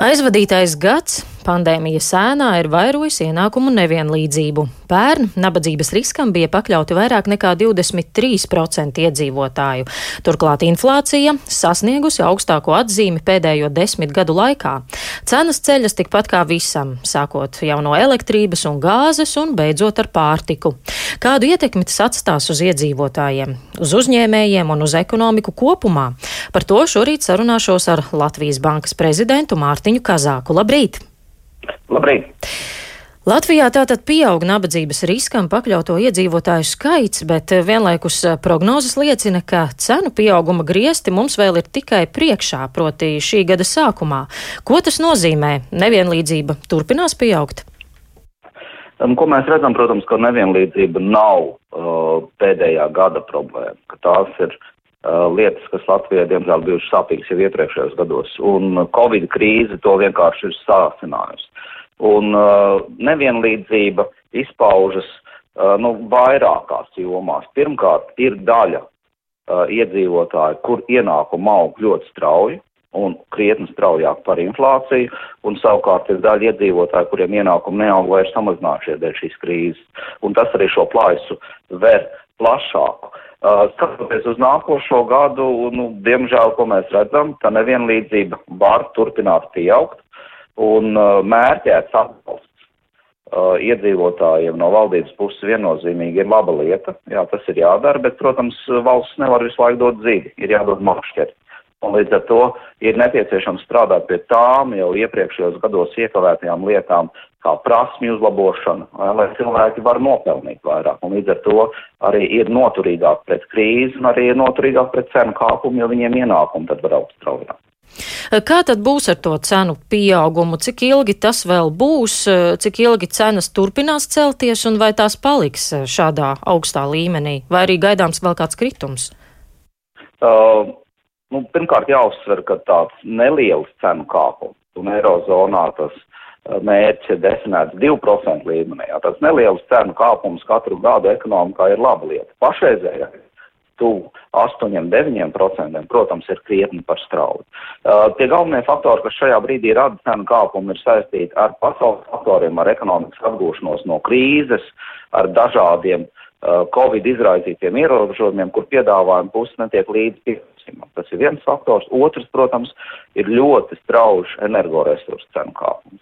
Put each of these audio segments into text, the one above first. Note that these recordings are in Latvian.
Aizvadītais gads pandēmijas sēnā ir vairojis ienākumu nevienlīdzību. Pērn nabadzības riskam bija pakļauti vairāk nekā 23% iedzīvotāju. Turklāt inflācija sasniegusi augstāko atzīmi pēdējo desmit gadu laikā. Cenas ceļas tikpat kā visam, sākot jau no elektrības un gāzes un beidzot ar pārtiku. Kādu ietekmi tas atstās uz iedzīvotājiem, uz uzņēmējiem un uz ekonomiku kopumā? Par to šorīt sarunāšos ar Latvijas bankas prezidentu Mārtiņu Kazāku. Labrīt! Labrīt! Latvijā tātad pieaug nabadzības riskam pakļauto iedzīvotāju skaits, bet vienlaikus prognozes liecina, ka cenu pieauguma griesti mums vēl ir tikai priekšā, proti šī gada sākumā. Ko tas nozīmē? Nevienlīdzība turpinās pieaugt? Um, ko mēs redzam, protams, ka nevienlīdzība nav uh, pēdējā gada problēma, ka tās ir Uh, lietas, kas Latvijai, diemžēl, bijušas sāpīgas jau iepriekšējos gados, un Covid krīze to vienkārši ir sāsinājusi. Un uh, nevienlīdzība izpaužas uh, nu, vairākās jomās. Pirmkārt, ir daļa uh, iedzīvotāju, kur ienākuma aug ļoti strauji, un krietni straujāk par inflāciju, un savukārt ir daļa iedzīvotāju, kuriem ienākumi neaug vai ir samazinājušies dēļ šīs krīzes. Un tas arī šo plaisu ver plašāku. Uh, skatoties uz nākošo gadu, nu, diemžēl, ko mēs redzam, tā nevienlīdzība var turpināt pieaugt un uh, mērķēts atbalsts uh, iedzīvotājiem no valdības puses viennozīmīgi ir laba lieta. Jā, tas ir jādara, bet, protams, valsts nevar visu laiku dot dzīvi, ir jādod makšķeri. Un līdz ar to ir nepieciešams strādāt pie tām jau iepriekšējos gados iekavētajām lietām, kā prasmju uzlabošana, lai cilvēki var nopelnīt vairāk. Un līdz ar to arī ir noturīgāk pret krīzi un arī ir noturīgāk pret cenu kāpumu, jo viņiem ienākumi tad var augt straujāk. Kā tad būs ar to cenu pieaugumu? Cik ilgi tas vēl būs, cik ilgi cenas turpinās celties un vai tās paliks šādā augstā līmenī, vai arī gaidāms vēl kāds kritums? Uh, Nu, pirmkārt, jāuzsver, ka tāds neliels cenu kāpums, un Eirozonā tas eh, mērķis ir definēts 2% līmenī. Jā, tas neliels cenu kāpums katru gadu ekonomikā ir laba lieta. Pašreizējā tuvu 8-9%, protams, ir krietni par straudu. Uh, tie galvenie faktori, kas šajā brīdī rada cenu kāpumu, ir saistīti ar pasaules faktoriem, ar ekonomikas atgūšanos no krīzes, ar dažādiem uh, Covid izraisītiem ierobežojumiem, kur piedāvājuma puses netiek līdz pieprasījumam. Tas ir viens faktors. Otrs, protams, ir ļoti strauji energoresursu cenu kāpums.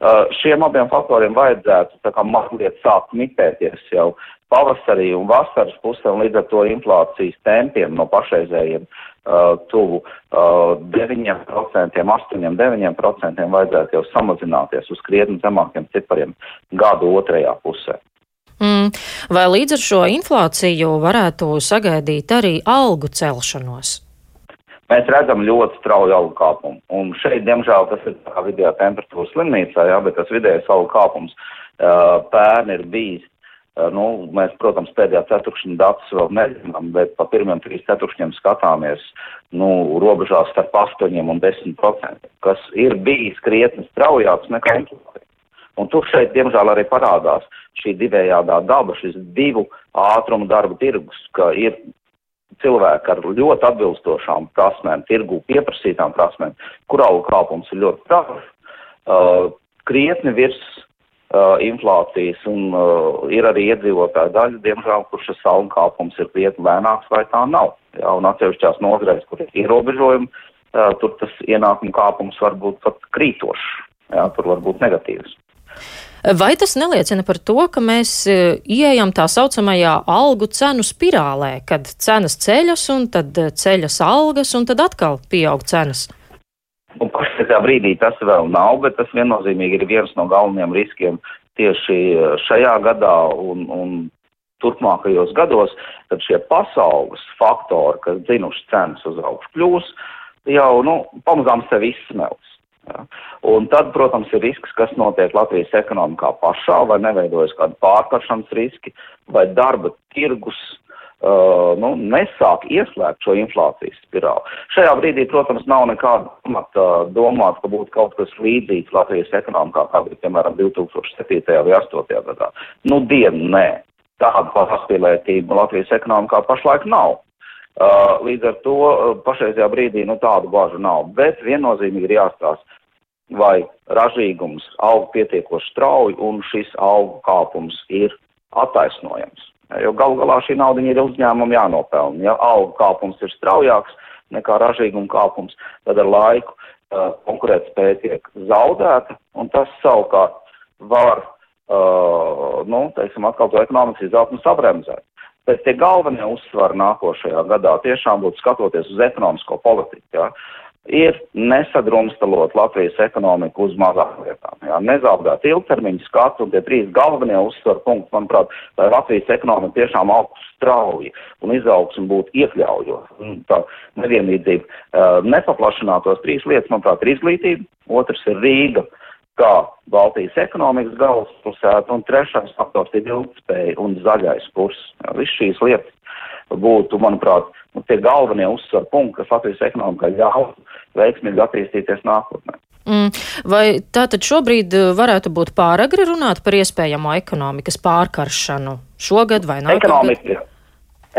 Uh, šiem abiem faktoriem vajadzētu kā mazliet sākt mitēties jau pavasarī un vasaras pusē, un līdz ar to inflācijas tempiem no pašreizējiem uh, tuvu uh, 9%, 8, 9% vajadzētu jau samazināties uz krietni zemākiem cipariem gadu otrajā pusē. Mm. Vai līdz ar šo inflāciju varētu sagaidīt arī algu celšanos? Mēs redzam ļoti strauju algu kāpumu. Un šeit, diemžēl, tas ir kā vidējā temperatūra slimnīcā, jā, bet tas vidējais algu kāpums uh, pērn ir bijis. Uh, nu, mēs, protams, pēdējā ceturkšņa datus vēl nezinām, bet pa pirmiem trīs ceturkšņiem skatāmies, nu, robežās starp 8 un 10 procentiem, kas ir bijis krietni straujāks nekā inflācija. Un tur šeit, diemžēl, arī parādās šī divējādā daba, šis divu ātrumu darba tirgus, ka ir cilvēki ar ļoti atbilstošām prasmēm, tirgu pieprasītām prasmēm, kur auga kāpums ir ļoti strauji, uh, krietni virs uh, inflācijas, un uh, ir arī iedzīvotāja daļa, diemžēl, kur šis auga kāpums ir krietni lēnāks vai tā nav. Jā, un atsevišķās nozarēs, kur ir ierobežojumi, uh, tur tas ienākuma kāpums var būt pat krītošs, jā, tur var būt negatīvs. Vai tas neliecina par to, ka mēs e, ieejam tā saucamajā algu cenu spirālē, kad cenas ceļas un tad e, ceļas algas un tad atkal pieaug cenas? Un pašreizajā brīdī tas vēl nav, bet tas viennozīmīgi ir viens no galvenajiem riskiem tieši e, šajā gadā un, un turpmākajos gados, kad šie pasaules faktori, kas dzinuši cenas uz augšu, kļūs jau, nu, pamazām sevi izsmelts. Ja. Un tad, protams, ir risks, kas notiek Latvijas ekonomikā pašā, vai neveidojas kādi pārkaršanas riski, vai darba tirgus uh, nu, nesāk ieslēgt šo inflācijas spirāli. Šajā brīdī, protams, nav nekāda pamata domāt, ka būtu kaut kas līdzīgs Latvijas ekonomikā, kā bija, piemēram, 2007. vai 2008. gadā. Nu, dienu, nē. Tāda pārspīlētība Latvijas ekonomikā pašlaik nav. Uh, līdz ar to uh, pašreizajā brīdī nu, tādu bāžu nav, bet viennozīmīgi ir jāstāsta vai ražīgums aug pietiekoši strauji un šis augu kāpums ir attaisnojams. Jo gal galā šī nauda ir uzņēmumam jānopelna. Ja augu kāpums ir straujāks nekā ražīguma kāpums, tad ar laiku uh, konkurētspēja tiek zaudēta, un tas savukārt var, uh, nu, teiksim, atkal to ekonomikas izaugsmu sabremzēt. Bet tie galvenie uzsvari nākošajā gadā tiešām būtu skatoties uz ekonomisko politiku. Ja? ir nesadrumstalot Latvijas ekonomiku uz mazām lietām. Jā, nezaudēt ilgtermiņu skatu tie trīs galvenie uzsvaru punkti, manuprāt, lai Latvijas ekonomika tiešām augstu strauji un izaugsmu būtu iekļaujot. Tā nevienlīdzība uh, nepaplašinātos trīs lietas, manuprāt, ir izglītība, otrs ir Rīga kā Baltijas ekonomikas galvaspilsēta un trešais faktors ir ilgspēja un zaļais kurs. Viss šīs lietas būtu, manuprāt, nu, tie galvenie uzsver punkti, kas Latvijas ekonomikai ļauj veiksmīgi attīstīties nākotnē. Mm. Vai tātad šobrīd uh, varētu būt pāragri runāt par iespējamo ekonomikas pārkaršanu šogad vai nākamgad? Ekonomika,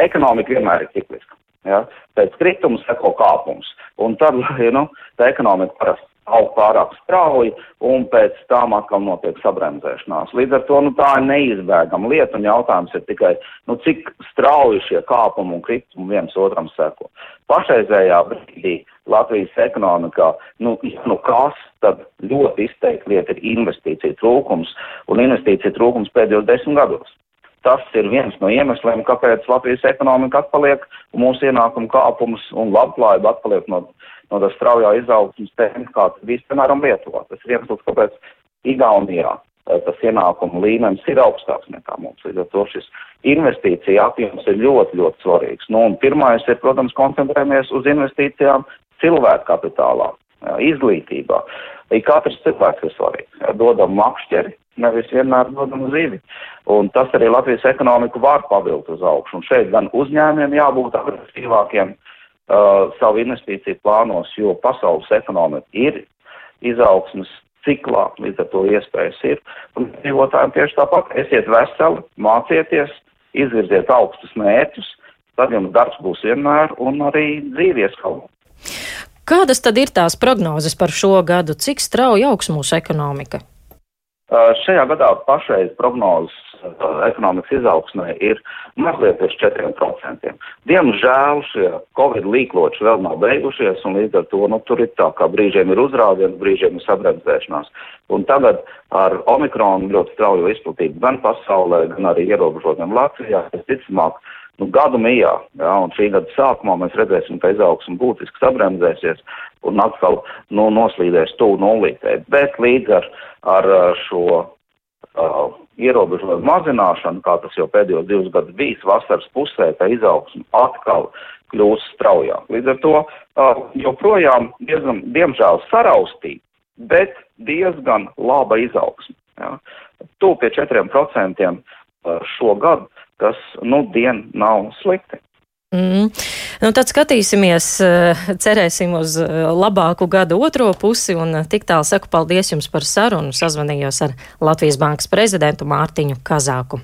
ekonomika vienmēr ir cikliska. Ja? Pēc krituma seko kāpums. Un tad, you know, tā ekonomika parasti aug pārāk strauji, un pēc tam atkal notiek sabremzēšanās. Līdz ar to nu, tā ir neizbēgama lieta, un jautājums ir tikai, nu, cik strauji šie kāpumi un kritumi viens otram seko. Pašreizējā brīdī Latvijas ekonomikā, nu, nu kas tad ļoti izteikti lieta ir investīcija trūkums, un investīcija trūkums pēdējos desmit gados. Tas ir viens no iemesliem, kāpēc Latvijas ekonomika atpaliek, mūsu ienākumu kāpums un labklājība atpaliek no no tā straujā izaugsmas tēmas, kā tas bijis, piemēram, Lietuvā. Tas ir iemesls, kāpēc Igaunijā eh, tas ienākumu līmenis ir augstāks nekā mums. Līdz ar to šis investīcija apjoms ir ļoti, ļoti svarīgs. Nu, un pirmais ir, protams, koncentrējamies uz investīcijām cilvēku kapitālā, izglītībā. Ik katrs cilvēks ir svarīgs. Dodam makšķeri, nevis vienmēr dodam zivi. Un tas arī Latvijas ekonomiku var pavilt uz augšu. Un šeit gan uzņēmiem jābūt agresīvākiem, uh, uh, savu investīciju plānos, jo pasaules ekonomika ir izaugsmas ciklā, līdz ar to iespējas ir. Un dzīvotājiem tieši tāpat esiet veseli, mācieties, izvirziet augstus mērķus, tad jums darbs būs vienmēr un arī dzīvies kaut. Kādas tad ir tās prognozes par šo gadu? Cik strauji augs mūsu ekonomika? Uh, šajā gadā pašreiz prognozes ekonomikas izaugsmē ir mazliet virs 4%. Diemžēl šie Covid līkloči vēl nav beigušies, un līdz ar to nu, tur ir tā, kā brīžiem ir uzrādiens, brīžiem ir sabremzēšanās. Un tagad ar Omikronu ļoti straujo izplatību gan pasaulē, gan arī ierobežotiem Latvijā, es ticamāk, nu, gadu mijā, jā, un šī gada sākumā mēs redzēsim, ka izaugsme būtiski sabremzēsies un atkal nu, noslīdēs tuvu nulītē. Bet līdz ar, ar šo uh, ierobežojumu mazināšanu, kā tas jau pēdējos divus gadus bijis, vasaras pusē tā izaugsme atkal kļūs straujāk. Līdz ar to uh, joprojām diezgan, diemžēl, saraustīta, bet diezgan laba izaugsme. Ja? Tu pie 4% šogad, kas, nu, dien nav slikti. Mm. Nu, tad skatīsimies, eh, cerēsim uz eh, labāku gada otro pusi, eh, tik tālu saku paldies jums par sarunu. Sazvanījos ar Latvijas Bankas prezidentu Mārtiņu Kazāku.